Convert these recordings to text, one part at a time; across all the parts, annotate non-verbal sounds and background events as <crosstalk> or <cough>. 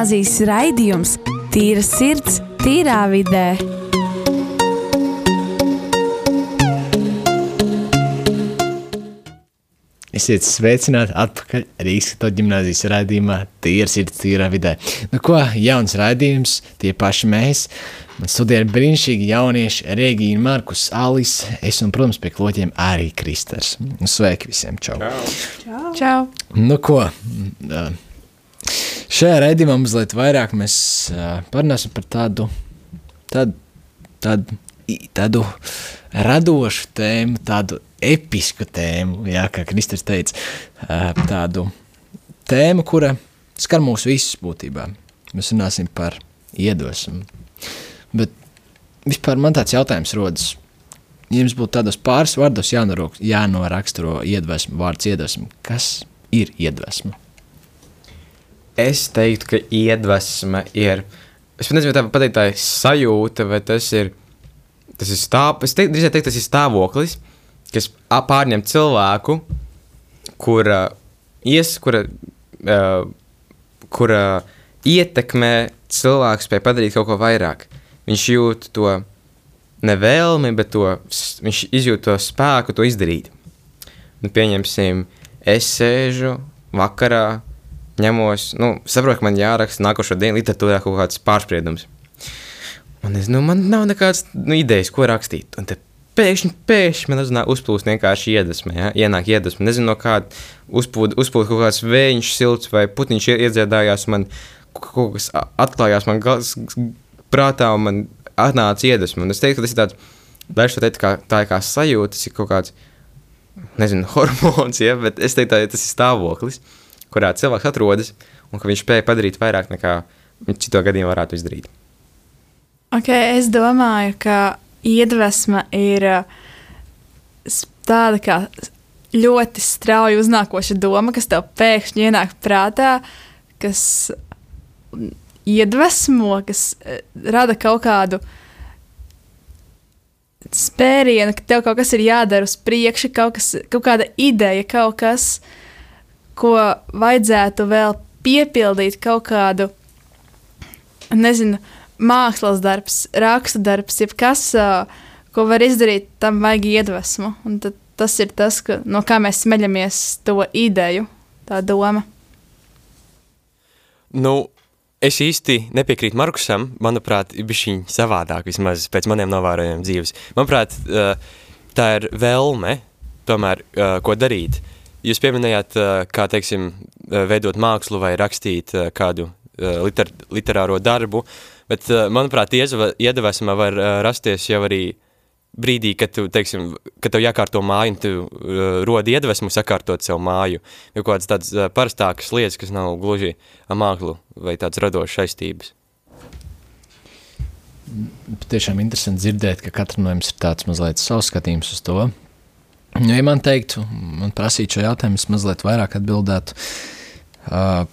gimnāzijas raidījums Tīra sirds, tīrā vidē. Esiet sveicināti atpakaļ Rīgas katoļu ģimnāzijas raidījumā Tīra sirds, tīrā vidē. Nu ko, jauns raidījums, tie paši mēs. Man studē ir brīnišķīgi jaunieši Regīna, Markus, Alis, es un, protams, pie kloķiem arī Kristers. Nu, sveiki visiem, čau! Čau! Čau. Nu ko, ā, šajā raidījumā mazliet vairāk mēs ā, parunāsim par tādu, tādu, tādu, tādu radošu tēmu, tādu episku tēmu, jā, kā Kristers teica, ā, tādu tēmu, kura skar mūs visus būtībā. Mēs runāsim par iedvesmu. Bet vispār man tāds jautājums rodas. Ja jums būtu tādos pāris vārdos jānoraksturo iedvesmu, vārds iedvesmu, kas ir iedvesma? Es teiktu, ka iedvesma ir. Es pat nezinu, tā pateikt, tā ir sajūta, vai tas ir. Tas ir stāv, es teiktu, drīzāk teikt, tas ir stāvoklis, kas pārņem cilvēku, kura, ies, kura, uh, kura ietekmē cilvēku spēju padarīt kaut ko vairāk. Viņš jūt to nevēlmi, bet to, viņš izjūt to spēku, to izdarīt. Nu, pieņemsim, es sēžu vakarā, ņemos, nu, saprotu, ka man jāraksta nākošo dienu literatūrā kaut kāds pārspriedums. Un es, nu, man nav nekādas nu, idejas, ko rakstīt. Un te pēkšņi, pēkšņi man uznāk uzplūst vienkārši iedvesma, ja? ienāk iedvesma. Nezinu, no kāda uzpūta uzpūd kaut kāds vējš, silts vai putiņš ie- iedziedājās, man kaut kas atklājās man gals, prātā un man atnāca iedvesma. Un es teiktu, ka tas ir tāds, dažs teikt, kā, tā ir kā sajūta, tas ir kaut kāds, nezinu, <laughs> hormons, ja? bet es teiktu, ka tas ir stāvoklis, kurā cilvēks atrodas un ka viņš spēja padarīt vairāk nekā viņš cito gadījumā varētu izdarīt. Okay, es domāju, ka iedvesma ir uh, tāda kā ļoti strauji uznākoša doma, kas tev pēkšņi ienāk prātā, kas iedvesmo, kas uh, rada kaut kādu spērienu, ka tev kaut kas ir jādara uz priekšu, kaut, kas, kaut kāda ideja, kaut kas, ko vajadzētu vēl piepildīt, kaut kādu, nezinu, mākslas darbs, raksta darbs, jebkas, ko var izdarīt, tam vajag iedvesmu. Un tad tas ir tas, ka, no kā mēs smeļamies to ideju, tā doma. Nu, es īsti nepiekrītu Markusam. Manuprāt, ir bijis viņa savādāk, vismaz pēc maniem novērojumiem dzīves. Manuprāt, tā ir vēlme, tomēr, ko darīt. Jūs pieminējāt, kā teiksim, veidot mākslu vai rakstīt kādu liter, literāro darbu, bet, manuprāt, iedvesma var rasties jau arī brīdī, kad, tu, teiksim, kad tev jākārto māju, un tu uh, rodi iedvesmu sakārtot savu māju, jau kādas tādas uh, parastākas lietas, kas nav gluži mākslu vai tādas radošas saistības. Tiešām interesanti dzirdēt, ka katram no jums ir tāds mazliet savs skatījums uz to. Nu, ja man teiktu, man prasītu šo jautājumu, es mazliet vairāk atbildētu uh,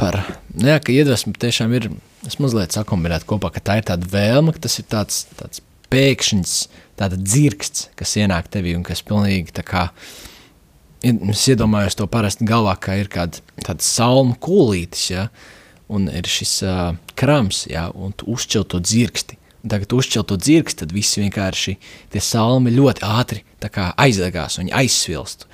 par, nu, jā, ka iedvesma tiešām ir, es mazliet sakombinētu kopā, ka tā ir tāda vēlme, ka tas ir tāds, tāds pēkšņs, tāda dzirksts, kas ienāk tevī un kas pilnīgi tā kā, es iedomājos to parasti galvā, ka ir kāda tāda salmu kūlītis, ja, un ir šis uh, krams, ja, un tu uzšķil to dzirksti. Tagad uzšķil to dzirksti, tad viss vienkārši tie salmi ļoti ātri aizdegās, viņi aizsvilst.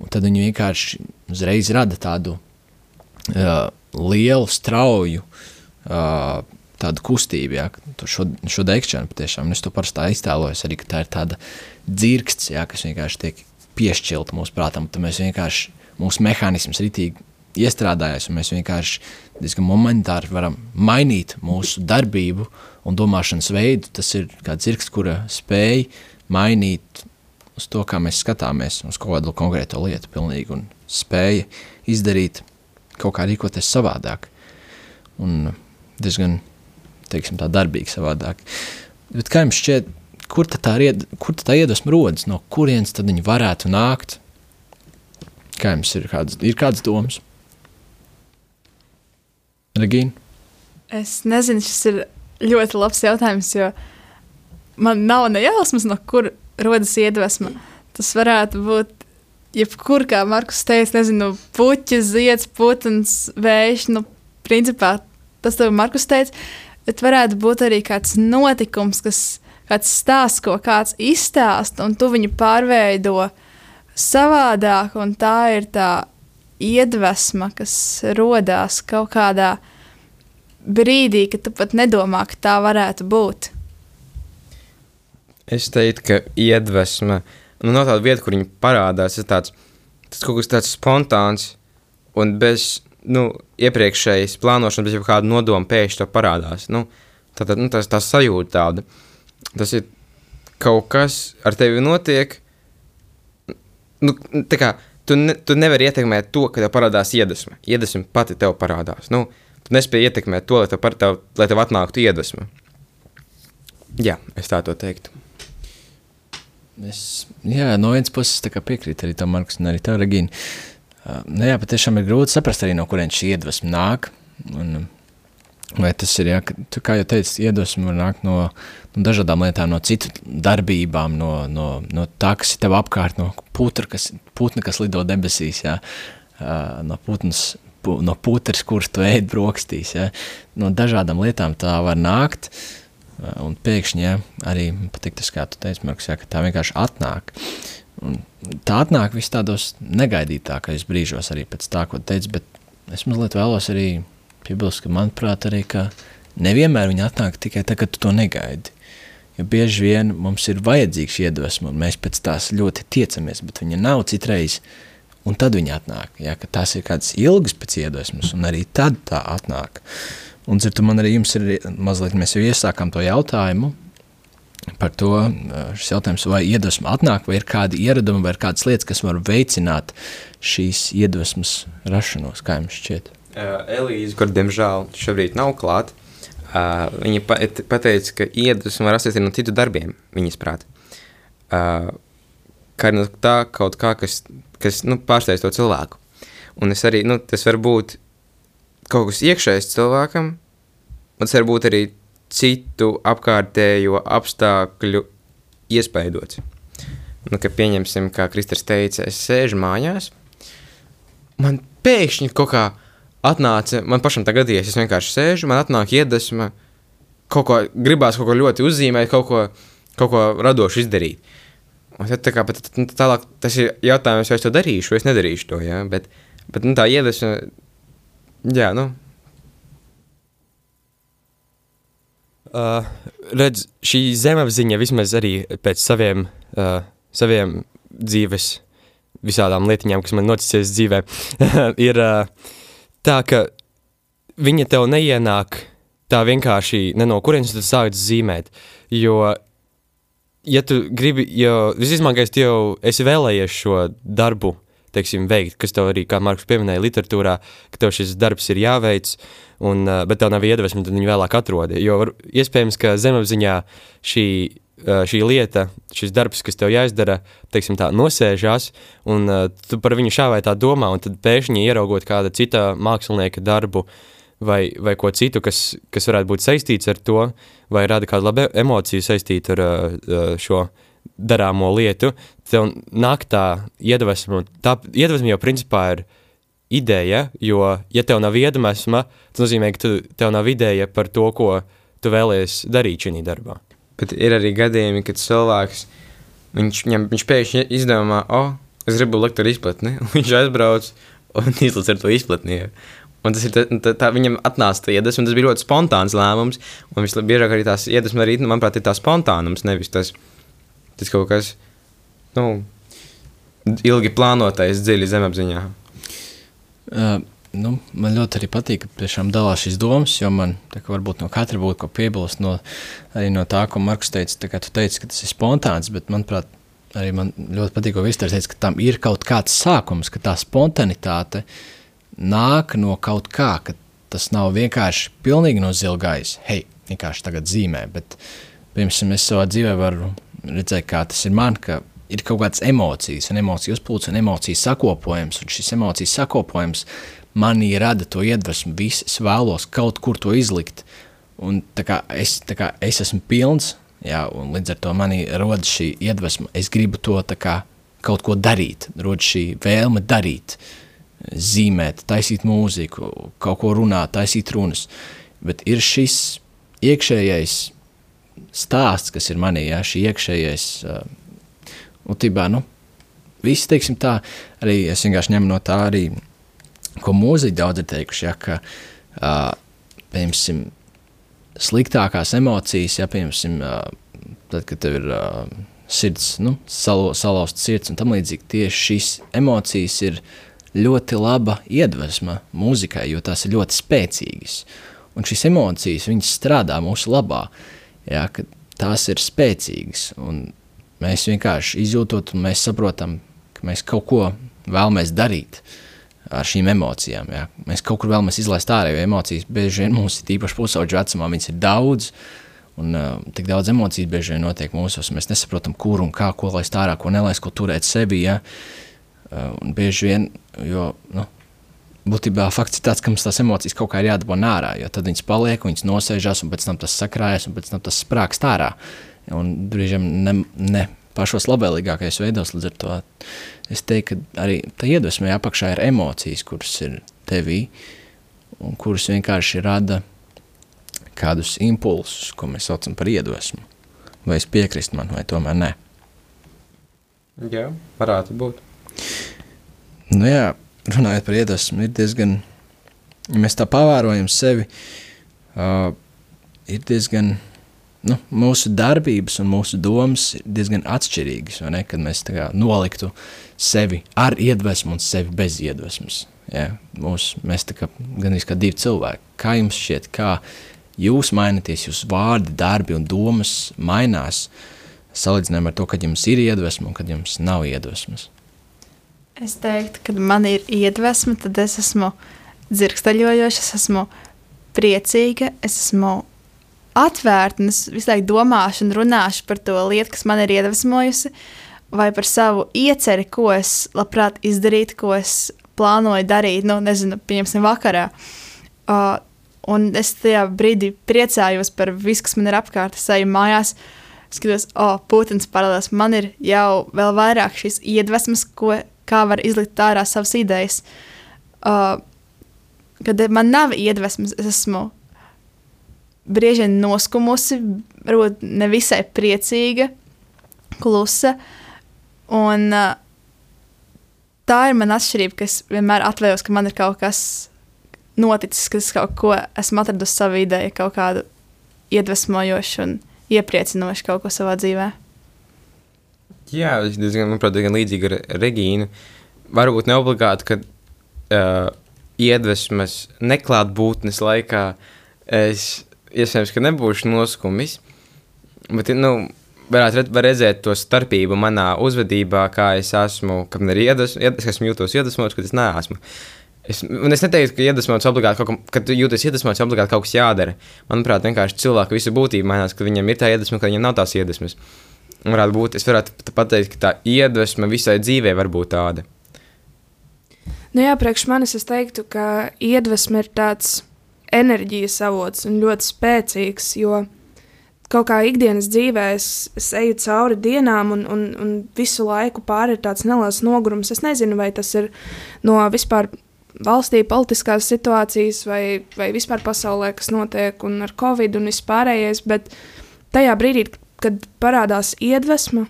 Un tad viņi vienkārši uzreiz rada tādu uh, lielu, strauju uh, tādu kustību, ja, šo, šo degšanu patiešām, un es to parasti tā iztēlojos arī, ka tā ir tāda dzirksts, ja, kas vienkārši tiek piešķilta mūsu prātam, tad mēs vienkārši, mūsu mehānisms ritīgi iestrādājas, un mēs vienkārši diezgan momentāri varam mainīt mūsu darbību un domāšanas veidu. Tas ir kā dzirksts, kura spēj mainīt uz to, kā mēs skatāmies uz kaut kādu konkrēto lietu pilnīgi, un spēja izdarīt kaut kā rīkoties savādāk. Un diezgan, teiksim tā, darbīgi savādāk. Bet kā jums šķiet, kur tad tā, ied, kur tā iedvesma rodas, no kurienes tad viņi varētu nākt? Kā jums ir kādas, ir kādas domas? Regīna? Es nezinu, šis ir ļoti labs jautājums, jo man nav nejausmas, no kur rodas iedvesma. Tas varētu būt jebkur, kā Markus teica, nezinu, puķis, zieds, putns, vējš. Nu, principā tas, ko Markus teica, bet varētu būt arī kāds notikums, kas, kāds stāsts, ko kāds izstāsta, un tu viņu pārveido savādāk, un tā ir tā iedvesma, kas rodās kaut kādā brīdī, kad tu pat nedomā, ka tā varētu būt. Es teiktu, ka iedvesma nu, no tāda vieta, kur viņi parādās, ir tāds, tas kaut kas tāds spontāns un bez nu, iepriekšējas plānošanas, bez kāda nodoma pēkšņi to parādās. Nu, tā, tā, nu, tas, tā sajūta tāda. Tas ir kaut kas ar tevi notiek. Nu, tā kā tu, ne, tu nevari ietekmēt to, ka tev parādās iedvesma. Iedvesma pati tev parādās. Nu, tu nespēji ietekmēt to, lai tev, par, tev, lai tev atnāktu iedvesma. Jā, es tā to teiktu. Es, jā, no vienas puses piekrītu arī tam, Markus, un arī tev, Regīna. Nu, jā, patiešām ir grūti saprast arī, no kurienes šī iedvesma nāk. Un, vai tas ir, jā, tu, kā jau teici, iedvesma var nākt no, no dažādām lietām, no citu darbībām, no, no, no tā, kas ir tev apkārt, no putra, kas, putna, kas lido debesīs, jā, no putnas, pu, no putras, kurš tu ēd brokstīs, jā, no dažādām lietām tā var nākt. Uh, Un pēkšņi ja, arī patīk tas, kā tu teici, Markus, ja, ka tā vienkārši atnāk. Un tā atnāk vis tādos negaidītākajos brīžos, arī pēc tā, ko teici. Bet es mazliet vēlos arī piebilst, ka manuprāt, arī ka nevienmēr viņi atnāk tikai tad, kad tu to negaidi. Jo bieži vien mums ir vajadzīgs iedvesma, un mēs pēc tās ļoti tiecamies, bet viņa nav citreiz. Un tad viņi atnāk. Ja, tās ir kādas ilgas pēc iedvesmas, un arī tad tā atnāk. Uh, Un dzirdu, man arī jums ir mazliet, mēs jau iesākām to jautājumu par to, šis jautājums, vai iedvesma atnāk, vai ir kādi ieradumi, vai ir kādas lietas, kas var veicināt šīs iedvesmas rašanos, kā jums šķiet? Uh, Elīze, kur diemžēl šobrīd nav klāt, uh, viņa pa, pateica, ka iedvesma var rasties no citu darbiem, viņas prāt. Uh, kā no tā kaut kā, kas, kas nu, pārsteidz to cilvēku. Un es arī, nu, tas var būt kaut kas iekšējs cilvēkam, un tas var būt arī citu apkārtējo apstākļu iespaidots. Nu, ka pieņemsim, kā Kristers teica, es sēžu mājās, man pēkšņi kaut kā atnāca, man pašam tā gadījies, es vienkārši sēžu, man atnāk iedvesma, kaut ko, gribās kaut ko ļoti uzzīmēt, kaut ko, kaut ko radošu izdarīt. Un tad tā kā, bet tālāk tas ir jautājums, vai es to darīšu, vai es nedarīšu to, ja? bet, bet nu, tā iedvesma Jā, nu. Uh, redz, šī zemapziņa vismaz arī pēc saviem, uh, saviem dzīves visādām lietiņām, kas man noticies dzīvē, <laughs> ir uh, tā, ka viņa tev neienāk tā vienkārši ne no kurienes tu sāc zīmēt, jo, ja tu gribi, jo visizmākais tu jau esi vēlējies šo darbu uh, teiksim, veikt, kas tev arī, kā Marks pieminēja, literatūrā, ka tev šis darbs ir jāveic, un, bet tev nav iedvesma, tad viņi vēlāk atrodi. Jo var, iespējams, ka zemapziņā šī, šī lieta, šis darbs, kas tev jāizdara, teiksim, tā nosēžās, un tu par viņu šā vai tā domā, un tad pēkšņi ieraugot kāda cita mākslinieka darbu, vai, vai ko citu, kas, kas varētu būt saistīts ar to, vai rada kādu labu emociju saistītu ar šo darāmo lietu, tev nāk tā iedvesma. Tā iedvesma jau principā ir ideja, jo, ja tev nav iedvesma, tas nozīmē, ka tu, tev nav ideja par to, ko tu vēlies darīt šajā darbā. Bet ir arī gadījumi, kad cilvēks viņš, viņam, viņš pēkšņi izdomā, oh, es gribu lektoru izplatni, un <laughs> viņš aizbrauc un <laughs> izlaiž ar to izplatni. Un tas ir tā, tā, tā viņam atnāca tā iedvesma, tas bija ļoti spontāns lēmums. Un visbiežāk arī tās iedvesmas, arī, manuprāt, ir tā spontānums, nevis tas, tas kaut kas, nu, ilgi plānotais dziļi zemapziņā. Uh, nu, man ļoti arī patīk, ka tiešām dalās šīs domas, jo man tā, varbūt no katra būtu ko piebilst. No, arī no tā, ko Marks teica, tā kā tu teici, ka tas ir spontāns, bet manuprāt, arī man ļoti patīk, ko Visters teica, ka tam ir kaut kāds sākums, ka tā spontanitāte nāk no kaut kā, ka tas nav vienkārši pilnīgi no zila gaisa. Hei, vienkārši tagad zīmē, bet, piemēram, es savā dzīvē varu redzēt, kā tas ir man, ka ir kaut kādas emocijas, un emociju uzplūds un emociju sakopojums, un šis emociju sakopojums manī rada to iedvesmu, visu, es vēlos kaut kur to izlikt, un tā kā es, tā kā es esmu pilns, jā, un līdz ar to manī rodas šī iedvesma, es gribu to tā kā kaut ko darīt, rodas šī vēlme darīt, zīmēt, taisīt mūziku, kaut ko runāt, taisīt runas, bet ir šis iekšējais stāsts, kas ir manī, ja, šī iekšējais, uh, utībā, nu, viss, teiksim tā, arī es vienkārši ņemu no tā arī, ko mūziķi daudz ir teikuši, ja, ka, uh, piemēram, sliktākās emocijas, ja, piemēram, uh, tad, kad tev ir uh, sirds, nu, salo, salauzta sirds un tam līdzīgi, tieši šīs emocijas ir ļoti laba iedvesma mūzikai, jo tās ir ļoti spēcīgas. Un šīs emocijas, viņas strādā mūsu labā, ja, ka tās ir spēcīgas, un mēs vienkārši izjūtot, un mēs saprotam, ka mēs kaut ko vēlamies darīt ar šīm emocijām. Ja. Mēs kaut kur vēlamies izlaist ārējo emocijas, bieži vien mums ir īpaši pusauģu vecumā, viņas ir daudz, un uh, tik daudz emociju bieži vien notiek mūsos, mēs nesaprotam, kur un kā, ko laist ārā, ko nelaist, ko turēt sevi, ja. Uh, un bieži vien, jo, nu, būtībā fakts ir tāds, ka mums tās emocijas kaut kā ir jādabūna ārā, jo tad viņas paliek, viņas nosēžas, un pēc tam tas sakrājas, un pēc tam tas sprāgst ārā. Un brīžiem ne, ne pašos labvēlīgākajos veidos, līdz ar to es teiktu, ka arī tā iedvesmē apakšā ir emocijas, kuras ir tevī, un kuras vienkārši rada kādus impulsus, ko mēs saucam par iedvesmu. Vai es piekrīstu man, vai tomēr nē? Jā, varētu būt. Nu jā, runājot par iedvesmu, ir diezgan, ja mēs tā pavērojam sevi, uh, ir diezgan, nu, mūsu darbības un mūsu domas ir diezgan atšķirīgas, ne, kad mēs kā noliktu sevi ar iedvesmu un sevi bez iedvesmas. Ja, mūs, mēs kā gan kā divi cilvēki. Kā jums šķiet, kā jūs mainaties, jūsu vārdi, darbi un domas mainās salīdzinājumā ar to, kad jums ir iedvesma un kad jums nav iedvesmas? Es teiktu, ka man ir iedvesma, tad es esmu dzirksteļojoša, es esmu priecīga, es esmu atvērta un es visu laiku domāšu un runāšu par to lietu, kas man ir iedvesmojusi, vai par savu ieceri, ko es labprāt izdarītu, ko es plānoju darīt, nu, nezinu, pieņemsim, vakarā. Uh, un es tajā brīdī priecājos par visu, kas man ir apkārt. Es eju mājās, skatos, o, oh, Putins paralēlis. Man ir jau vēl vairāk šīs iedvesmas, ko, kā var izlikt ārā savas idejas. Uh, kad man nav iedvesmas, es esmu brīži vien noskumusi, varbūt nevisai priecīga, klusa. Un, uh, tā ir mana atšķirība, ka es vienmēr atvējos, ka man ir kaut kas noticis, ka es kaut ko esmu atradusi savu ideju, kaut kādu iedvesmojošu un iepriecinošu kaut ko savā dzīvē. Jā, es diezgan, manuprāt, diezgan līdzīgi ar Regīnu. Varbūt ne obligāti, ka uh, iedvesmas neklātbūtnes laikā es iespējams, ka nebūšu noskumis, bet, nu, varētu var redzēt to starpību manā uzvedībā, kā es esmu, kad ir iedvesmots, es esmu jūtos iedvesmots, kad es neesmu. Es, un es neteiktu, ka iedvesmots obligāti kaut kas, kad jūties iedvesmots, obligāti kaut kas jādara. Manuprāt, vienkārši cilvēku visa būtība mainās, ka viņam ir tā iedvesma, ka viņam nav tās iedvesmas. Varētu būt, es varētu pateikt, ka tā iedvesma visai dzīvē var būt tāda. Nu jā, priekš manis es teiktu, ka iedvesma ir tāds enerģijas avots un ļoti spēcīgs, jo kaut kā ikdienas dzīvē es, es eju cauri dienām, un, un, un visu laiku pāri ir tāds neliels nogurums. Es nezinu, vai tas ir no vispār valstī politiskās situācijas vai, vai vispār pasaulē, kas notiek un ar covid un vispārējais, bet tajā brīdī, kad parādās iedvesma,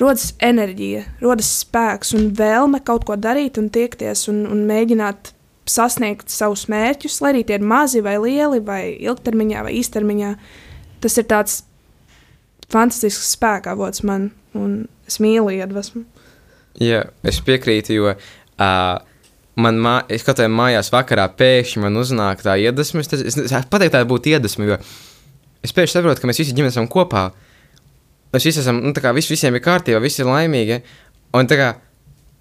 rodas enerģija, rodas spēks un vēlme kaut ko darīt un tiekties un, un mēģināt sasniegt savus mērķus, lai arī tie ir mazi vai lieli, vai ilgtermiņā vai īstermiņā. Tas ir tāds fantastisks spēka avots man, un es mīlu iedvesmu. Jā, es piekrītu, jo uh, man mā, es kaut kādā mājās vakarā pēkšņi man uznāk tā iedvesma. Es, es, es pateicu, tā būtu iedvesma, jo es pēkšņi saprotu, ka mēs visi ģimenes esam kopā. Mēs visi esam, nu, tā kā vis, visiem ir kārtībā, visi ir laimīgi. Un tā kā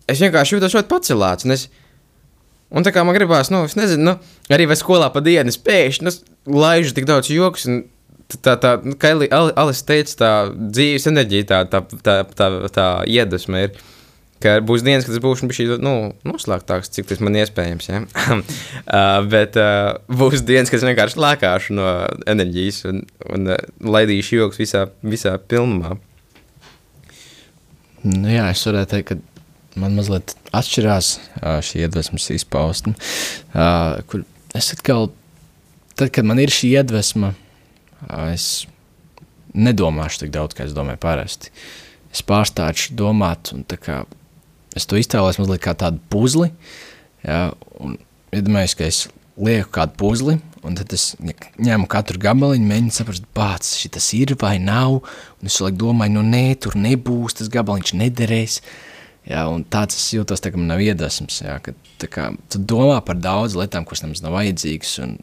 es vienkārši jūtos ļoti pacelāts. Un, es, un tā kā man gribās, nu, es nezinu, nu, arī vai skolā pa dienu es pēkšņi nu, laižu tik daudz joks. Un, Tā, tā, nu, kā Alis teica, tā dzīves enerģija, tā, tā, tā, tā, tā iedvesma ir. Ka būs dienas, kad es būšu šī, nu, noslēgtāks, cik tas man iespējams. Ja? <laughs> uh, bet uh, būs dienas, kad es vienkārši lēkāšu no enerģijas un, un uh, laidīšu joks visā, visā pilnumā. Nu, jā, es varētu teikt, ka man mazliet atšķirās uh, šī iedvesmas izpausme, uh, kur es atkal tad, kad man ir šī iedvesma, es nedomāšu tik daudz, kā es domāju parasti. Es pārstāšu domāt, un kā es to iztēlojos mazliet kā tādu puzli. Ja, iedomājos, ka es lieku kādu puzli, un tad es ņemu katru gabaliņu, mēģinu saprast, kāds šis ir vai nav. Un es domāju, nu nē, tur nebūs, tas gabaliņš nederēs. Ja, un tāds es jūtos, tā, ka man nav iedvesmas. Ja, ka, kā, tu domā par daudz lietām, kuras nemaz nav vajadzīgas, un,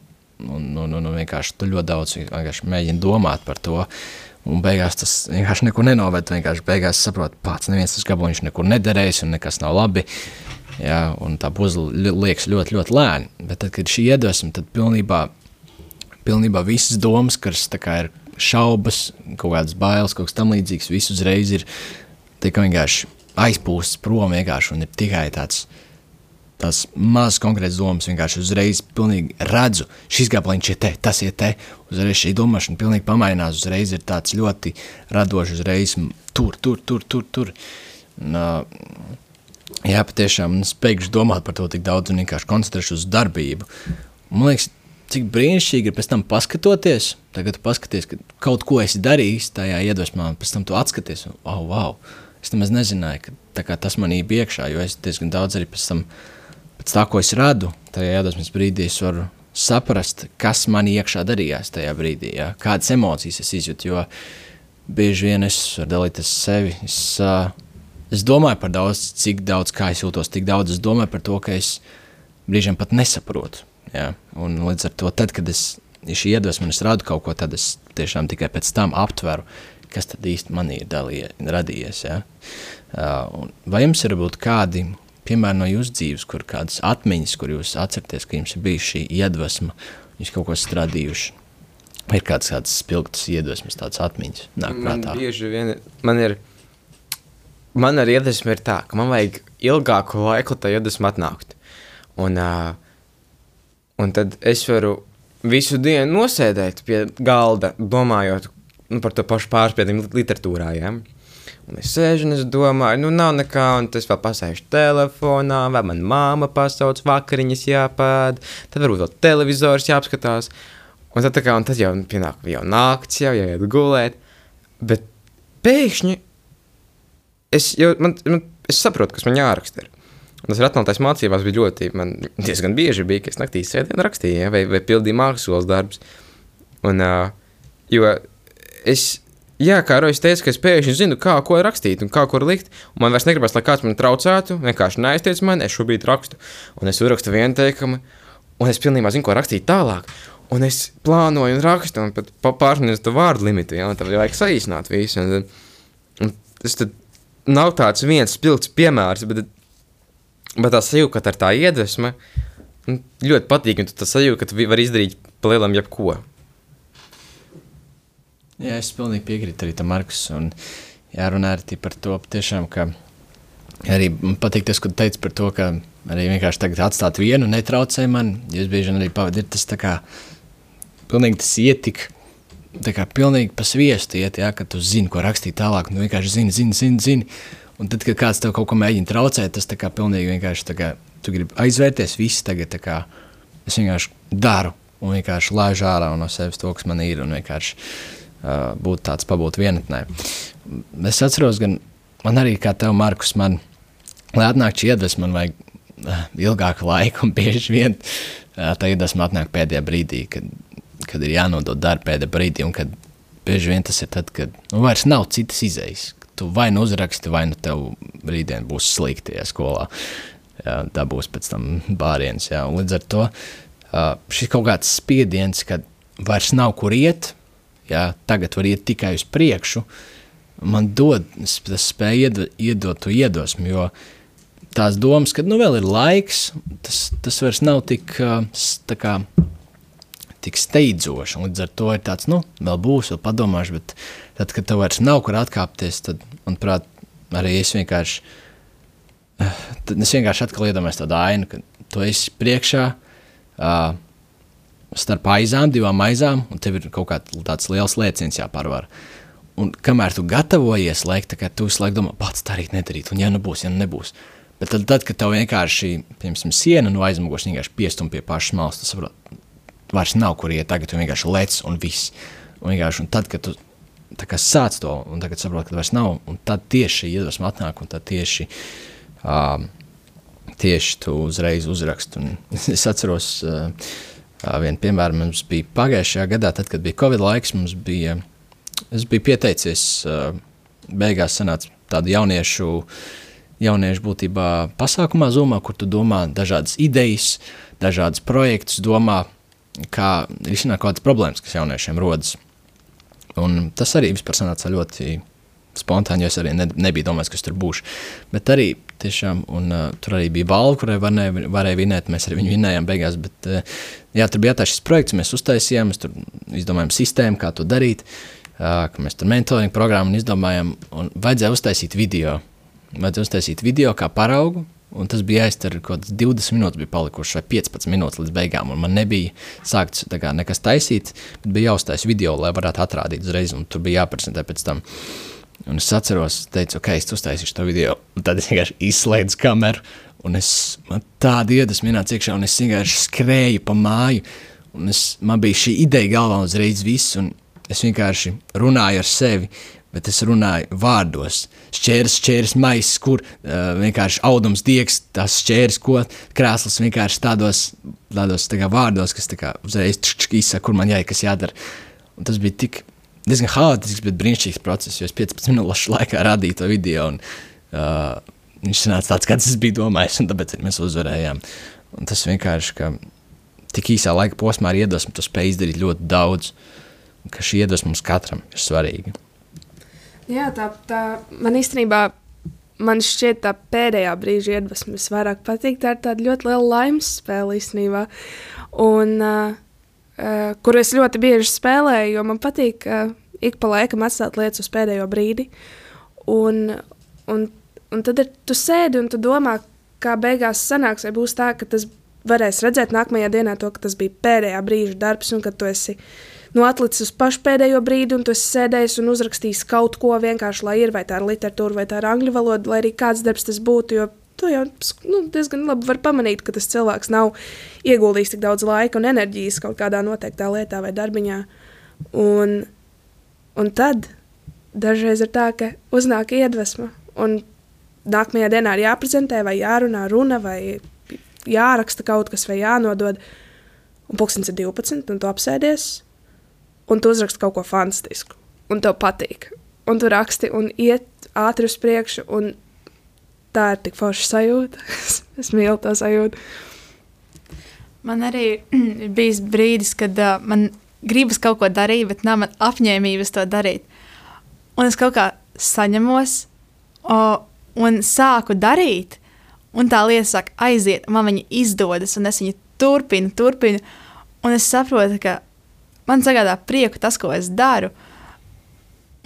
un, un, un, un vienkārši tu ļoti daudz mēģini domāt par to. Un beigās tas vienkārši neko nenoved. Vienkārši beigās saproti, pats neviens tas gabaliņš nekur nederēs un nekas nav labi. Ja, un tā puzle liekas ļoti, ļoti lēni. Bet tad, kad šī iedvesma, tad pilnībā, pilnībā visas domas, kas ir šaubas, kaut kādas bailes, kaut kas tamlīdzīgs, viss uzreiz ir vienkārši aizpūsts prom vienkārši un ir tikai tāds. Tas mazs konkrēts domas vienkārši uzreiz redzu, šis gabaliņš ir te, tas ir te. Uzreiz šī domāšana pilnīgi pamainās. Uzreiz ir tāds ļoti radošs, uzreiz tur, tur, tur, tur. tur. Un, uh, jā, patiešām es beigšu domāt par to tik daudz un vienkārši koncentrēšos uz darbību. Man liekas, cik brīnišķīgi ir pēc tam paskatoties. Tagad paskaties, ka kaut ko esi darījis tajā iedvesmā, un pēc tam tu atskaties, un wow, wow Es nemaz nezināju, ka tas man bija iekšā, jo es diezgan daudz arī pēc tam, pēc tā, ko es radu, tajā iedvesmas brīdī, es varu saprast, kas man iekšā darījās tajā brīdī, ja? kādas emocijas es izjūtu. Jo bieži vien es varu dalīties sevi. Es, uh, es domāju par daudz, cik daudz kā es jūtos, tik daudz es domāju par to, ka es brīžiem pat nesaprotu. Ja? Un līdz ar to, tad, kad es šī iedvesma un es radu kaut ko, tad es tiešām tikai pēc tam aptveru, kas tad īsti man ir dalīja, radījies. Ja? Uh, vai jums ir būt kādi piemēri no jūsu dzīves, kur kādas atmiņas, kur jūs atceraties, ka jums ir bijusi šī iedvesma, jūs kaut ko strādījuši? Vai ir kāds tāds spilgts iedvesmas, tāds atmiņas? Nāk man prātā? bieži vien, man ir, man ar iedvesmu ir tā, ka man vajag ilgāku laiku, lai tā iedvesma atnāktu. Un, uh, un tad es varu visu dienu nosēdēt pie galda, domājot, nu, par to pašu pārspējumu literatūrā. Ja? Un es sēžu un es domāju, nu, nav nekā, un tas vēl pasēžu telefonā, vai man māma pasauc vakariņas jāpēd, tad varbūt vēl televizors jāapskatās. Un tad, kā, un tad jau pienāk jau nakts, jau jāiet gulēt. Bet pēkšņi es, jau, man, man, es saprotu, kas man jāraksta. Ir. Un tas ratnotājs mācībās bija ļoti, man diezgan bieži bija, ka es naktī sēdēju un rakstīju, ja, vai, vai pildīju mākslas darbus. Un, uh, jo es, jā, kā Rojas teica, ka es pēkšņi zinu, kā ko rakstīt un kā ko likt. Man vairs negribas, lai kāds man traucētu, vienkārši neaizteic man, es šobrīd rakstu. Un es uzrakstu vienu teikumu, un es pilnībā zinu, ko rakstīt tālāk. Un es plānoju un rakstu, un pat pārsniedzu to vārdu limitu, ja, un tad vajag saīsināt visu. Un, un tas tad nav tāds viens spilgts piemērs, bet, bet tā sajūta, ka ar tā iedvesma ļoti patīk, un tā sajūta, ka tu vari izdarīt palielam jebko. Jā, es pilnīgi piekrītu arī tam Markus. Un jārunā arī par to, tiešām, ka arī man patīk tas, ko teici par to, ka arī vienkārši tagad atstāt vienu netraucē man. Jūs bieži vien arī pavadiet tas tā kā pilnīgi tas ietik. Tā kā pilnīgi pa sviestu iet, ja, ka tu zini, ko rakstīt tālāk. Nu, vienkārši zini, zini, zini. zini. Un tad, kad kāds tev kaut ko mēģina traucēt, tas tā kā pilnīgi vienkārši tā kā tu gribi aizvērties. Viss tagad tā kā es vienkārši daru un vienkārši laižu ārā no sevis to, kas man ir. Un vienkārši būt tāds pabūt vienatnē. Es atceros, gan man arī kā tev, Markus, man, lai atnāktu šī iedvesma, man vajag ilgāku laiku, un bieži vien tā iedvesma atnāk pēdējā brīdī, kad, kad ir jānodod darbu pēdējā brīdī, un kad bieži vien tas ir tad, kad nu, vairs nav citas izējas. Tu vai nu uzraksti, vai nu tev rītdien būs slikti ja, skolā. Jā, tā būs pēc tam bāriens. Jā. Līdz ar to šis kaut kāds spiediens, kad vairs nav kur iet, ja, tagad var iet tikai uz priekšu, man dod, tas spēja iedot, iedot to iedvesmu, jo tās domas, ka nu vēl ir laiks, tas, tas vairs nav tik, tā kā, tik steidzoši, un līdz ar to ir tāds, nu, vēl būs, vēl padomāšu, bet tad, kad tev vairs nav kur atkāpties, tad, manuprāt, arī es vienkārši, tad es vienkārši atkal iedomājos tādu ainu, ka tu esi priekšā, uh, starp aizām, divām aizām, un tev ir kaut kāds liels lēciens jāpārvar. Un kamēr tu gatavojies, laikam, kā tu visu laiku domā, pats tā arī nedarīt, un ja nu būs, ja nu nebūs. Bet tad, tad kad tev vienkārši, piemēram, siena no aizmugures vienkārši piestum pie pašas malas, tu saproti, vairs nav kur iet, tagad tu vienkārši lec un viss. Un un tad, kad tu sāc to, un tagad saproti, ka vairs nav, un tad tieši iedvesma atnāk, un tad tieši, uh, tieši tu uzreiz uzraksti. Un <laughs> es atceros, uh, vienu piemēru mums bija pagājušajā gadā, tad, kad bija Covid laiks, mums bija, es biju pieteicies, beigās sanāca tādu jauniešu, jauniešu būtībā pasākumā Zumā, kur tu domā dažādas idejas, dažādas projektus, domā, kā risināt kaut kādas problēmas, kas jauniešiem rodas. Un tas arī vispār sanāca ļoti spontāni, jo es arī ne, nebiju domājis, kas tur būs. Bet arī tiešām, un uh, tur arī bija balva, kurai varēja, varēja vinēt. Mēs arī viņu vinējām beigās. Bet, uh, jā, tur bija tāds projekts, mēs uztaisījām, mēs tur izdomājām sistēmu, kā to darīt. Uh, mēs tur mentoring programmu izdomājām, un vajadzēja uztaisīt video. Vajadzēja uztaisīt video kā paraugu, Un tas bija jāizdara kaut kādas 20 minūtes, bija palikušas vai 15 minūtes līdz beigām. Man nebija sākts kā, nekas taisīt, bet bija jāuztais video, lai varētu atrādīt uzreiz. Tur bija jāprezentē pēc tam. Un es atceros, teicu, ok, es uztaisīšu to video. Un tad es vienkārši izslēdzu kameru, un es, man tāda iedvesma ienāca iekšā, un es vienkārši skrēju pa māju. Un es, man bija šī ideja galvā uzreiz viss, un es vienkārši runāju ar sevi bet es runāju vārdos. Šķērs, šķērs, maisa, kur uh, vienkārši audums diegs, tas šķērs, ko krēsls vienkārši tādos, tādos tā kā, vārdos, kas kā, uzreiz izsaka, kur man jāiet, kas jādara. Un tas bija tik diezgan haotisks, bet brīnišķīgs process, jo es 15 minūšu laikā radīju to video. Un, uh, viņš sanāca tāds, kāds es biju domājis, un tāpēc mēs uzvarējām. Un tas vienkārši, ka tik īsā laika posmā ar iedvesmu tu spēj izdarīt ļoti daudz, un ka šī iedvesma mums katram ir svarīga. Jā, tā, tā man īstenībā man šķiet, tā pēdējā brīža iedvesma visvairāk patīk. Tā ir tāda ļoti liela laimes spēle īstenībā. Un, uh, uh, kuru es ļoti bieži spēlēju, jo man patīk ik pa laikam atstāt lietas uz pēdējo brīdi. Un, un, un tad ir, tu sēdi un tu domā, kā beigās sanāks, vai būs tā, ka tas varēs redzēt nākamajā dienā to, ka tas bija pēdējā brīža darbs un ka tu esi nu, atlicis uz pašu pēdējo brīdi, un tu esi sēdējis un uzrakstījis kaut ko vienkārši, lai ir vai tā ir literatūra, vai tā ir angļu valoda, lai arī kāds darbs tas būtu. Jo tu jau nu, diezgan labi vari pamanīt, ka tas cilvēks nav ieguldījis tik daudz laika un enerģijas kaut kādā noteiktā lietā vai darbiņā. Un, un tad dažreiz ir tā, ka uznāk iedvesma, un nākamajā dienā ir jāprezentē, vai jārunā runa, vai jāraksta kaut kas, vai jānodod. Un pulkstenis ir 12, un tu apsēdies, un tu uzraksti kaut ko fantastisku, un tev patīk. Un tu raksti un iet ātri uz priekšu, un tā ir tik forša sajūta. <laughs> es mīlu to sajūtu. Man arī <clears throat> ir bijis brīdis, kad uh, man gribas kaut ko darīt, bet nav apņēmības to darīt. Un es kaut kā saņemos o, un sāku darīt, un tā lieta sāk aiziet, man viņa izdodas, un es viņu turpinu, turpinu. Un es saprotu, ka man sagādā prieku tas, ko es daru.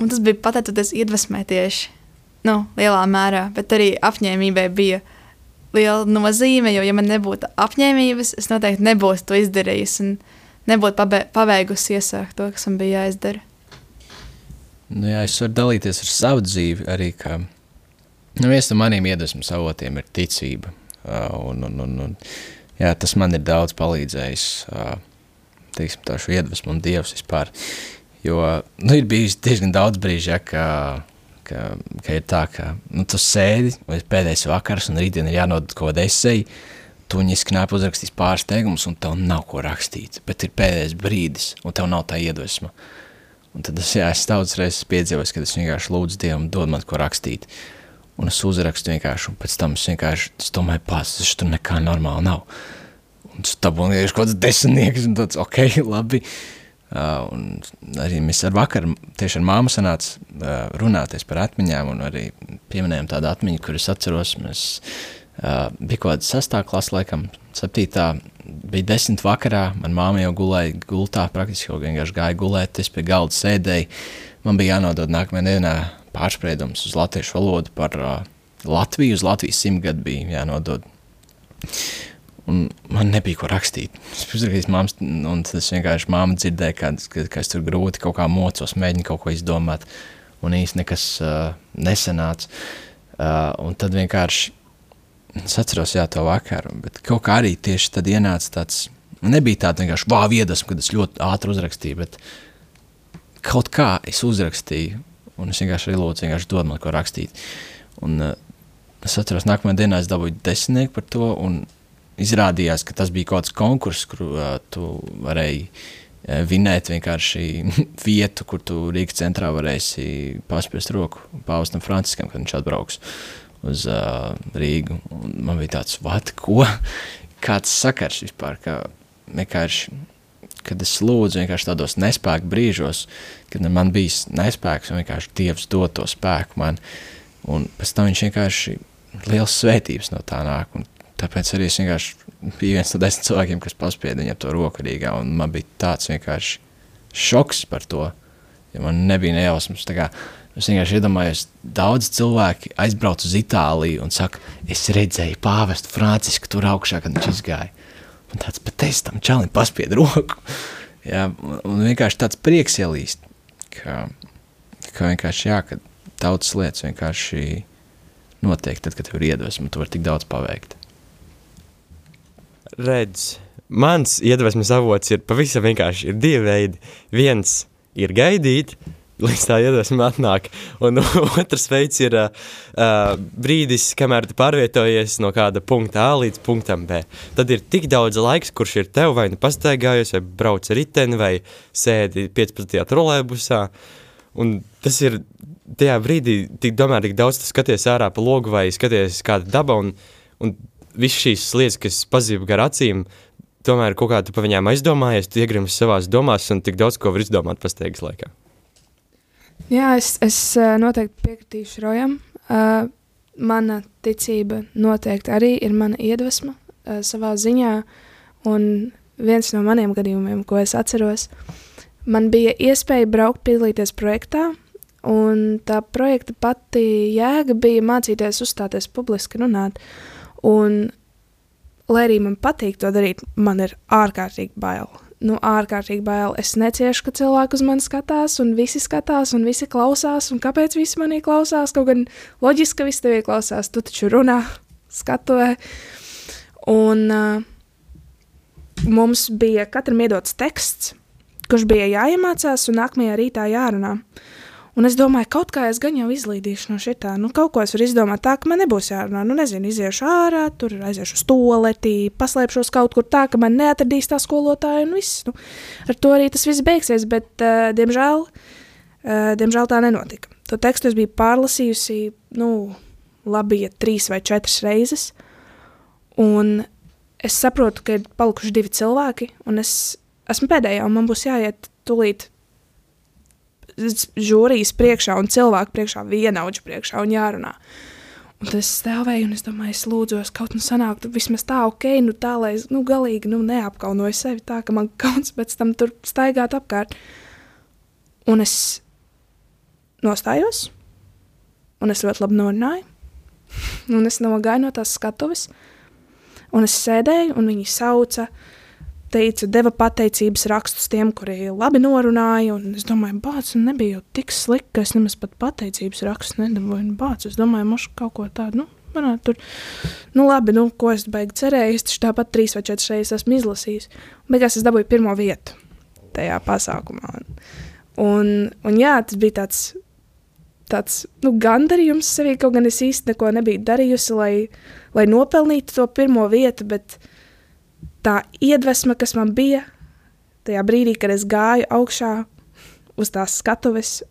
Un tas bija pateicoties iedvesmē tieši nu, lielā mērā, bet arī apņēmībai bija liela nozīme. Jo, ja man nebūtu apņēmības, es noteikti nebūtu to izdarījis un nebūtu pabeigusi iesākt to, kas man bija jāizdara. Nu, jā, es varu dalīties ar savu dzīvi arī. Kā, nu, viens no maniem iedvesmas avotiem ir ticība. Un, un, un, un, jā, tas man ir daudz palīdzējis. Teiksim, tā šo iedvesmu un dievs vispār. Jo nu, ir bijis diezgan daudz brīžu, ja, ka, ka, ka ir tā, ka nu, tu sēdi, vai pēdējais vakars, un rītdien ir jānodod kaut kāda esēja, tu viņu izknāpi uzrakstīs pāris teikumus, un tev nav ko rakstīt, bet ir pēdējais brīdis, un tev nav tā iedvesma. Un tad es, jā, es daudz reizes piedzīvoju, kad es vienkārši lūdzu Dievam dod man ko rakstīt. Un es uzrakstu vienkārši, un pēc tam es vienkārši es domāju, pats, tas tur nekā normāli nav. Un stabulnieši kaut kāds desmitnieks, un tāds, ok, labi. Uh, un arī mēs ar vakaru tieši ar māmu sanāca uh, runāties par atmiņām, un arī pieminējām tādu atmiņu, kur es atceros, mēs uh, bija kaut kāda sastā klasa, laikam, septītā, bija desmit vakarā, man māma jau gulēja gultā, praktiski jau vienkārši gāja gulēt, es pie galda sēdēju, man bija jānodod nākamajā dienā pārspriedums uz latviešu valodu par uh, Latviju, uz Latvijas simtgadu bija jānodod. Un man nebija ko rakstīt. Es uzrakstīju māmas, un tas vienkārši māma dzirdēja, ka, ka, ka es tur grūti kaut kā mocos, mēģinu kaut ko izdomāt, un īsti nekas uh, nesanāca. Uh, un tad vienkārši es atceros, jā, to vakaru, bet kaut kā arī tieši tad ienāca tāds nebija tāda vienkārši vāva iedvesma, kad es ļoti ātri uzrakstīju, bet kaut kā es uzrakstīju, un es vienkārši lūdzu, vienkārši dod man ko rakstīt. Un, uh, es atceros, nākamajā dienā es dabūju desmitnieku par to, un izrādījās, ka tas bija kaut kāds konkurss, kur uh, tu varēji uh, vinēt vienkārši <laughs> vietu, kur tu Rīgas centrā varēsi paspiest roku Pāvestam Franciskam, kad viņš atbrauks uz uh, Rīgu. Un man bija tāds, vat, ko? <laughs> Kāds sakars vispār, ka vienkārši, kad es lūdzu vienkārši tādos nespēku brīžos, kad man bija nespēks un vienkārši Dievs dod to spēku man, un pēc tam viņš vienkārši liels svētības no tā nāk, un tāpēc arī es vienkārši biju viens no desmit cilvēkiem, kas paspieda viņam to roku Rīgā, man bija tāds vienkārši šoks par to, ja man nebija nejausmas, Es vienkārši iedomājos, daudz cilvēki aizbrauc uz Itāliju un saka, es redzēju pāvestu Francisku tur augšā, kad viņš izgāja. Un tāds, bet es tam čalim paspiedu roku. <laughs> Jā, un vienkārši tāds prieks ielīst, ka, ka vienkārši jā, ka daudzas lietas vienkārši notiek tad, kad tev ir iedvesma, tu vari tik daudz paveikt. Redz, mans iedvesmas avots ir pavisam vienkārši ir divi veidi. Viens ir gaidīt, līdz tā iedvesma atnāk. Un <laughs> otrs veids ir uh, brīdis, kamēr tu pārvietojies no kāda punkta A līdz punktam B. Tad ir tik daudz laiks, kurš ir tev vai nu pastaigājos, vai brauc ar riteni, vai sēdi 15. trolēbusā. Un tas ir tajā brīdī, tik domāju, tik daudz tu skaties ārā pa logu vai skaties kāda daba un, un visas šīs lietas, kas pazīv gar acīm, tomēr kaut kā tu pa viņām aizdomājies, tu iegrims savās domās un tik daudz ko var izdomāt pastaigas laikā. Jā, es, es noteikti piekritīšu Rojam. Uh, mana ticība noteikti arī ir mana iedvesma uh, savā ziņā. Un viens no maniem gadījumiem, ko es atceros, man bija iespēja braukt piedalīties projektā. Un tā projekta pati jēga bija mācīties uzstāties publiski runāt. Un, lai arī man patīk to darīt, man ir ārkārtīgi bail nu, ārkārtīgi bail. Es neciešu, ka cilvēki uz mani skatās, un visi skatās, un visi klausās. Un kāpēc visi manī klausās? Kaut gan loģiski, ka visi tevī klausās. Tu taču runā, skatuvē. Un uh, mums bija katram iedots teksts, kurš bija jāiemācās, un nākamajā rītā jārunā. Un es domāju, kaut kā es gan jau izlīdīšu no šitā. Nu, kaut ko es varu izdomāt tā, ka man nebūs jārunā. Nu, nezinu, iziešu ārā, tur aiziešu uz toaleti, paslēpšos kaut kur tā, ka man neatradīs tā skolotāja un viss. Nu, ar to arī tas viss beigsies, bet, uh, diemžēl, uh, diemžēl tā nenotika. To tekstu es biju pārlasījusi, nu, labi, ja trīs vai četras reizes. Un es saprotu, ka ir palikuši divi cilvēki, un es esmu pēdējā, un man būs jāiet tūlīt žūrijas priekšā un cilvēku priekšā, vienaudžu priekšā un jārunā. Un tas stāvēja, un es domāju, es lūdzu, kaut nu sanāktu vismaz tā, ok, nu tā, lai es, nu, galīgi, nu, neapkaunoju sevi tā, ka man <laughs> kauns pēc tam tur staigāt apkārt. Un es nostājos, un es ļoti labi norunāju, <laughs> un es nogāju no tās skatuves, un es sēdēju, un viņi sauca, uh, teica, deva pateicības rakstus tiem, kuri labi norunāja. Es domāju, bācis nebija jau tik slikti, ka es nemaz pat pateicības rakstus nedabūju. Bācis, es domāju, mošu kaut ko tādu. Nu, manā, tur, nu, labi, nu, ko es beigās cerēju. Es taču tāpat trīs vai četras reizes esmu izlasījis. Beigās es dabūju pirmo vietu tajā pasākumā. Un, un jā, tas bija tāds. Tāds nu, gandarījums sevī, kaut gan es īsti neko nebiju darījusi, lai, lai nopelnītu to pirmo vietu, bet uh, tā iedvesma, kas man bija tajā brīdī, kad es gāju augšā uz tās skatuves,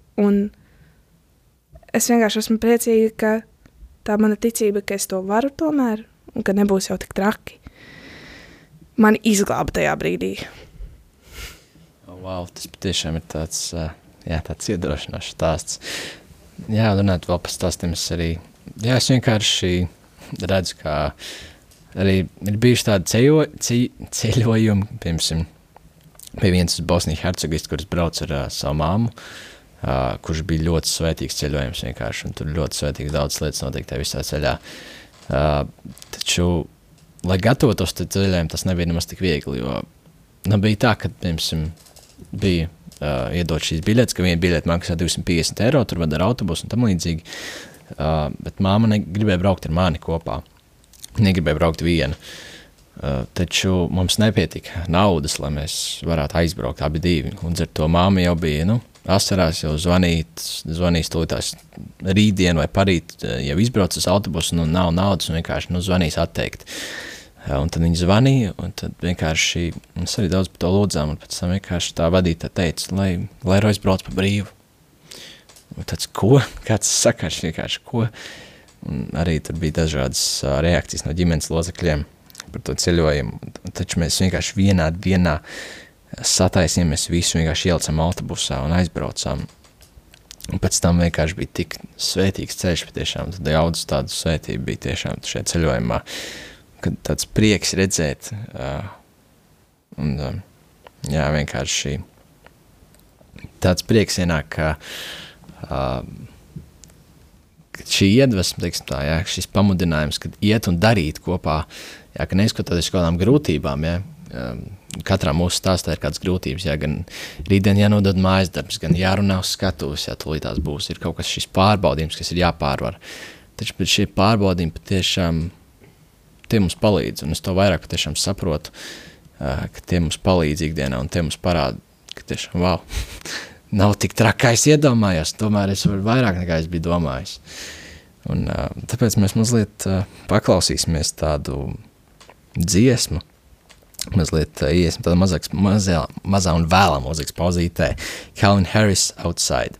es vienkārši esmu priecīga, ka tā mana ticība, ka es to varu tomēr, un ka nebūs jau tik traki, man izglāba tajā brīdī. Oh, wow, tas patiešām ir tāds, jā, tāds iedrošinošs stāsts. Jā, runāt vēl par stāstiem es arī, jā, es vienkārši redzu, kā uh, arī ir bijuši tādi ceļo, ceļ, ceļojumi, piemēram, bija viens Bosnijas hercogists, kurš brauc ar uh, savu māmu, uh, kurš bija ļoti svētīgs ceļojums vienkārši, un tur ļoti svētīgs daudz lietas notiek tajā visā ceļā. Uh, taču, lai gatavotos tam ceļojumam, tas nebija nemaz tik viegli, jo nu, bija tā, ka, piemēram, bija uh, iedot šīs biļetes, ka viena biļete maksā 250 eiro, tur var ar autobusu un tam līdzīgi, uh, bet māma gribēja braukt ar mani kopā. Negribēju braukt vienu. Uh, taču mums nepietika naudas, lai mēs varētu aizbraukt abi divi. Līdz ar to māma jau bija nu, asarās, jau zvanīt, zvanīs tūlītās rītdien vai parīt, uh, jau izbrauc uz autobusu, nu nav naudas un vienkārši nu, zvanīs atteikt. Uh, un tad viņi zvanīja, un tad vienkārši mēs arī daudz par to lūdzām, un pēc tam vienkārši tā vadītāja teica, lai, lai Rojas brauc pa brīvu. Un tāds, ko? Kāds sakars vienkārši, ko? Un arī tur bija dažādas reakcijas no ģimenes locekļiem par to ceļojumu. Taču mēs vienkārši vienā dienā sataisījāmies, visu vienkārši ielicām autobusā un aizbraucām. Un pēc tam vienkārši bija tik svētīgs ceļš, patiešām daudz tādu svētību bija tiešām šajā ceļojumā, kad tāds prieks redzēt, uh, un uh, jā, vienkārši tāds prieks ienāk, ka uh, šī iedvesma, teiksim tā, jā, šis pamudinājums, kad iet un darīt kopā, jā, ka neskatoties kādām grūtībām, jā, um, katrā mūsu stāstā ir kādas grūtības, jā, gan rītdien jānodod mājas darbs, gan jārunā uz skatuves, jā, tūlīt tās būs, ir kaut kas šis pārbaudījums, kas ir jāpārvar. Taču pēc šie pārbaudījumi patiešām tie mums palīdz, un es to vairāk patiešām saprotu, uh, ka tie mums palīdz ikdienā, un tie mums parāda, ka tiešām, wow, <laughs> nav tik traki, kā es iedomājos. Tomēr es varu vairāk nekā es biju domājis. Un, tāpēc mēs mazliet paklausīsimies tādu dziesmu. Mazliet iesim tādā mazāks, mazā, mazā un vēlā mūzikas pauzītē. Calvin Harris Outside.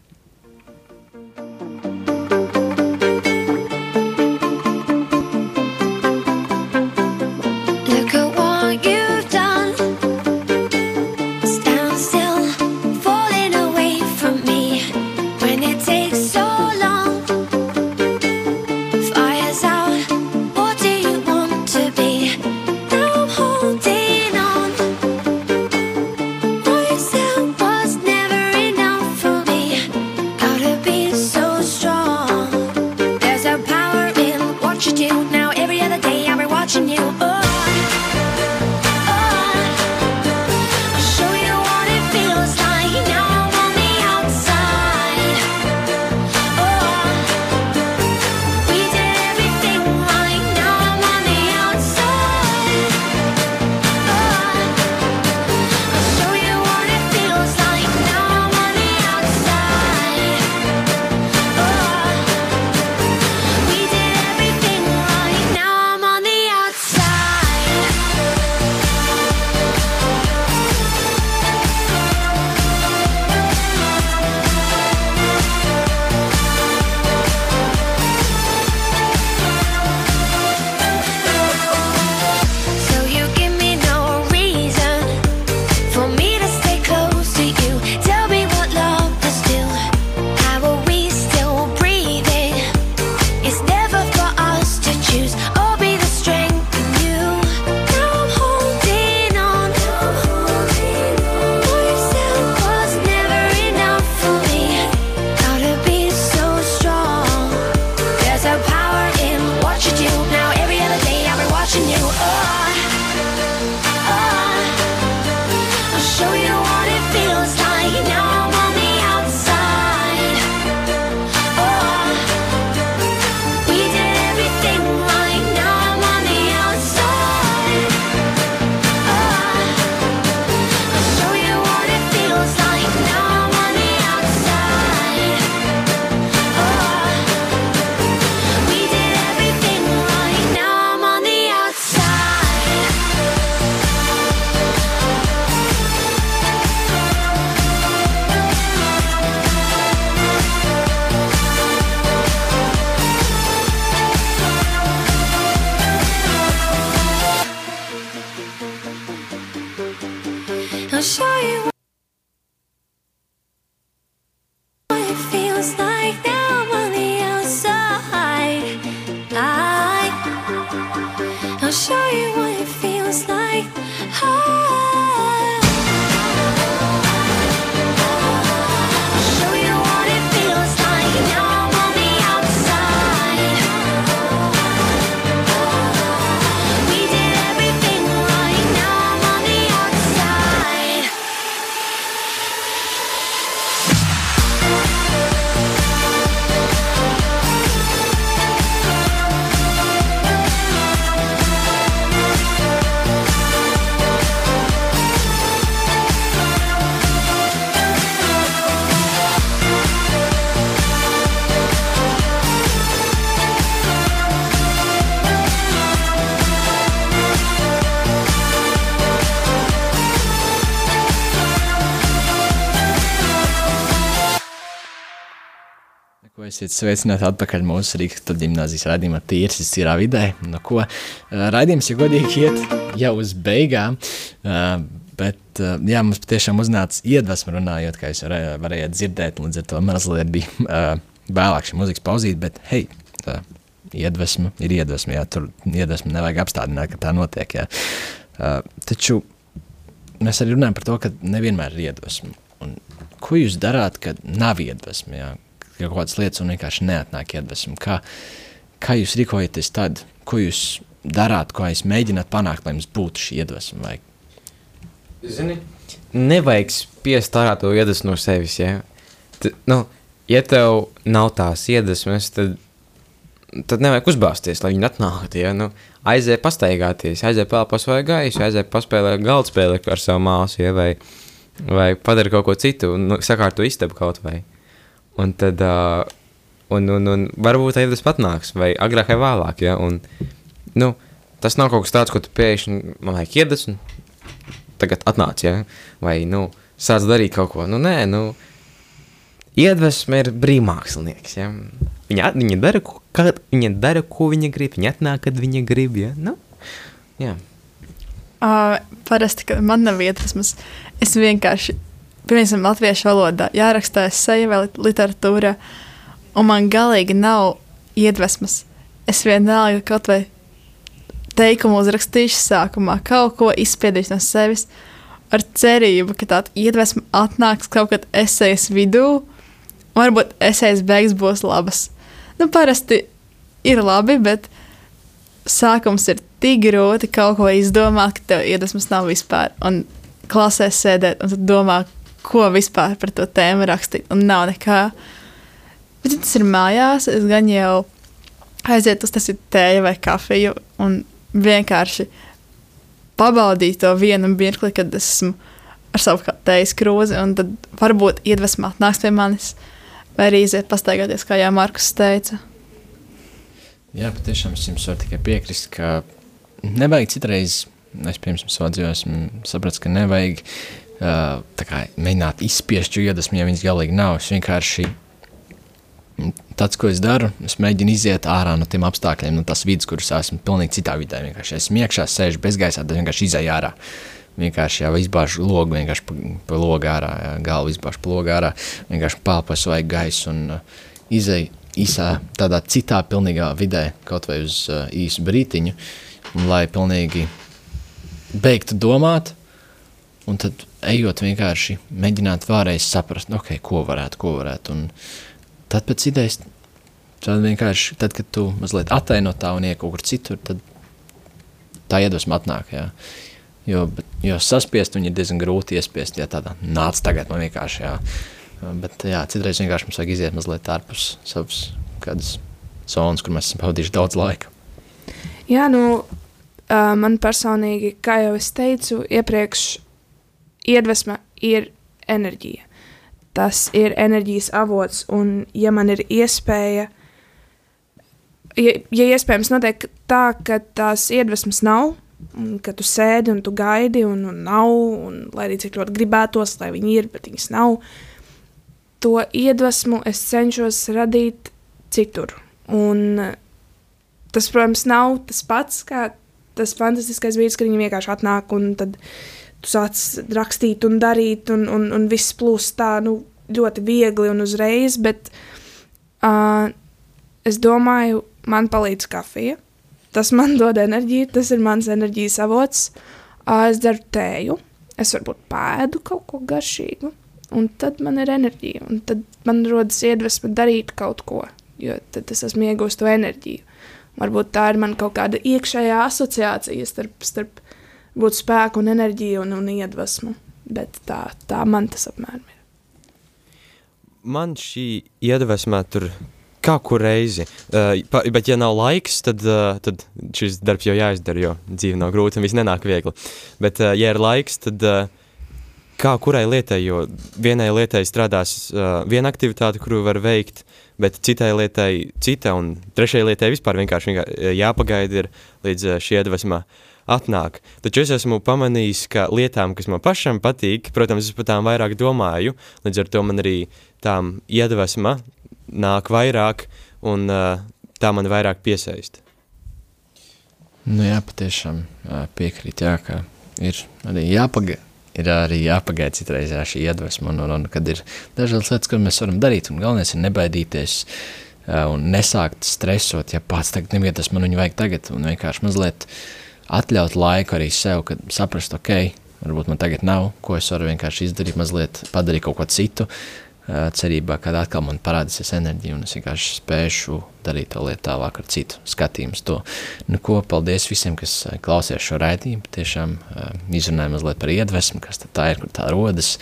Esiet sveicināti atpakaļ mūsu Rīgas gimnāzijas raidījumā Tīrs tīrā vidē. Nu, ko, raidījums, ja godīgi iet jau uz beigām, bet jā, mums patiešām uznāca iedvesma runājot, kā jūs varē, varējāt dzirdēt, līdz ar to mazliet bija vēlāk šī muzikas pauzīt, bet hei, uh, iedvesma ir iedvesma, jā, tur iedvesma nevajag apstādināt, ka tā notiek, jā. Taču mēs arī runājam par to, ka nevienmēr ir iedvesma. Un ko jūs darāt, kad nav iedvesma, jā? Ka kaut kādas lietas un vienkārši neatnāk iedvesma. Kā, kā jūs rīkojaties tad, ko jūs darāt, ko jūs mēģināt panākt, lai jums būtu šī iedvesma? Vai... Zini, nevajag spiest ārā to iedvesmu no sevis. Ja? T, nu, ja tev nav tās iedvesmas, tad, tad nevajag uzbāzties, lai viņi atnāktu. Ja? Nu, aizēj pastaigāties, aizēj pelpās vai gaisu, aizēj paspēlēt galdspēli ar savu māsu, ja? vai, vai padara kaut ko citu, nu, sakārto istabu kaut vai. Un tad, uh, un, un, un varbūt arī tas pat nāks, vai agrāk vai vēlāk. Ja? Un, nu, tas nav kaut kas tāds, ko tu pēkšņi man vajag iedvesmu, tagad atnāc, ja? vai nu, sāc darīt kaut ko. Nu, nē, nu, iedvesma ir brīvmākslinieks. Ja? Viņa, viņa, dara, ko, kad, viņa dara, ko viņa grib, viņa atnāk, kad viņa grib. Ja? Nu, jā. Uh, parasti, kad man nav iedvesmas, es vienkārši piemēram, latviešu valodā jāraksta esseja vai literatūra, un man galīgi nav iedvesmas. Es vienalga kaut vai teikumu uzrakstīšu sākumā, kaut ko izspiedīšu no sevis, ar cerību, ka tāda iedvesma atnāks kaut kad esejas vidū, un varbūt esejas beigas būs labas. Nu, parasti ir labi, bet sākums ir tik grūti kaut ko izdomāt, ka tev iedvesmas nav vispār. Un klasē sēdēt un domāt, ko vispār par to tēmu rakstīt. Un nav nekā. Bet, ja tas ir mājās, es gan jau aizietu uz tas tēju vai kafiju un vienkārši pabaudīju to vienu mirkli, kad esmu ar savu tējas krūzi, un tad varbūt iedvesmā nāks pie manis, vai arī iziet pastaigāties, kā jau Markus teica. Jā, patiešām es jums varu tikai piekrist, ka nevajag citreiz, es piemēram savā dzīvē esmu sapratis, ka nevajag kā, mēģināt izspiest iedvesmu, ja viņas galīgi nav. Es vienkārši tas, ko es daru, es mēģinu iziet ārā no tiem apstākļiem, no tās vidas, kuras esmu pilnīgi citā vidē. Vienkārši esmu iekšā, sēžu bezgaisā, tad vienkārši izēju ārā. Vienkārši jau izbāžu logu, vienkārši pa, pa logu ārā, jā, galvu izbāžu pa logu ārā, vienkārši pāpas vai gaisu un uh, izēju īsā, tādā citā pilnīgā vidē, kaut vai uz uh, īsu brītiņu, un lai pilnīgi beigtu domāt, un tad ejot vienkārši mēģināt vēlreiz saprast, okay, ko varētu, ko varētu. Un tad pēc idejas, tad vienkārši, tad, kad tu mazliet attaino tā un iek kaut kur citur, tad tā iedvesma atnāk, jā. Jo, bet, jo saspiest viņu ir diezgan grūti iespiest, ja tādā nāc tagad man vienkārši, jā. Bet, jā, citreiz vienkārši mums vajag iziet mazliet ārpus savas kādas zonas, kur mēs esam pavadījuši daudz laika. Jā, nu, man personīgi, kā jau es teicu iepriekš, iedvesma ir enerģija. Tas ir enerģijas avots, un ja man ir iespēja, ja, ja iespējams notiek tā, ka tās iedvesmas nav, un ka tu sēdi un tu gaidi, un, un nav, un lai arī cik ļoti gribētos, lai viņi ir, bet viņas nav, to iedvesmu es cenšos radīt citur. Un tas, protams, nav tas pats, kā tas fantastiskais vīrs, kad viņi vienkārši atnāk un tad tu sāc rakstīt un darīt, un, un, un viss plūst tā nu, ļoti viegli un uzreiz, bet uh, es domāju, man palīdz kafija. Tas man dod enerģiju, tas ir mans enerģijas avots. Uh, es daru tēju, es varbūt pēdu kaut ko garšīgu, un tad man ir enerģija, un tad man rodas iedvesma darīt kaut ko, jo tad es esmu iegūst to enerģiju. Varbūt tā ir man kaut kāda iekšējā asociācija starp, starp būt spēku un enerģiju un, un iedvesmu. Bet tā, tā man tas apmēram ir. Man šī iedvesma tur kā kur reizi. Uh, pa, bet, ja nav laiks, tad, uh, tad šis darbs jau jāizdara, jo dzīve nav grūta un viss nenāk viegli. Bet, uh, ja ir laiks, tad uh, kā kurai lietai, jo vienai lietai strādās uh, viena aktivitāte, kuru var veikt, bet citai lietai cita, un trešajai lietai vispār vienkārši, vienkārši jāpagaida ir līdz uh, šī iedvesma atnāk. Taču es esmu pamanījis, ka lietām, kas man pašam patīk, protams, es par tām vairāk domāju, līdz ar to man arī tām iedvesma nāk vairāk, un uh, tā man vairāk piesaista. Nu, jā, patiešām piekrīt, jā, ka ir arī jāpagaida. Ir arī jāpagaida citreiz jā, šī iedvesma, un, un, un kad ir dažādas lietas, ko mēs varam darīt. Un galvenais ir nebaidīties un nesākt stresot, ja pats tagad neviet, tas man viņu vajag tagad, un vienkārši mazliet atļaut laiku arī sev, kad saprast, ok, varbūt man tagad nav, ko es varu vienkārši izdarīt, mazliet padarīt kaut ko citu, ā, cerībā, kad atkal man parādīsies enerģija, un es vienkārši spēšu darīt to lietu tālāk ar citu skatījumu to. Nu, ko, paldies visiem, kas ā, klausījās šo raidījumu. Tiešām ā, izrunājām mazliet par iedvesmu, kas tā ir, kur tā rodas,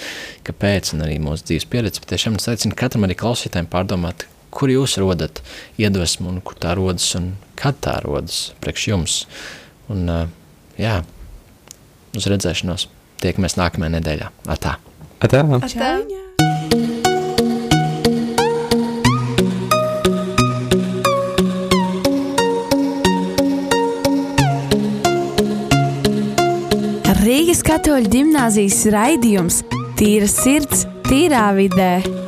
kāpēc, un arī mūsu dzīves pieredze. Tiešām es aicinu katram arī klausītājiem pārdomāt, kur jūs rodat iedvesmu, un kur tā rodas, un kad tā rodas priekš jums. Un, jā, uz redzēšanos. Tiekamies nākamajā nedēļā. Atā! Atā. Tā. Rīgas katoļu ģimnāzijas raidījums Tīra sirds, tīrā vidē.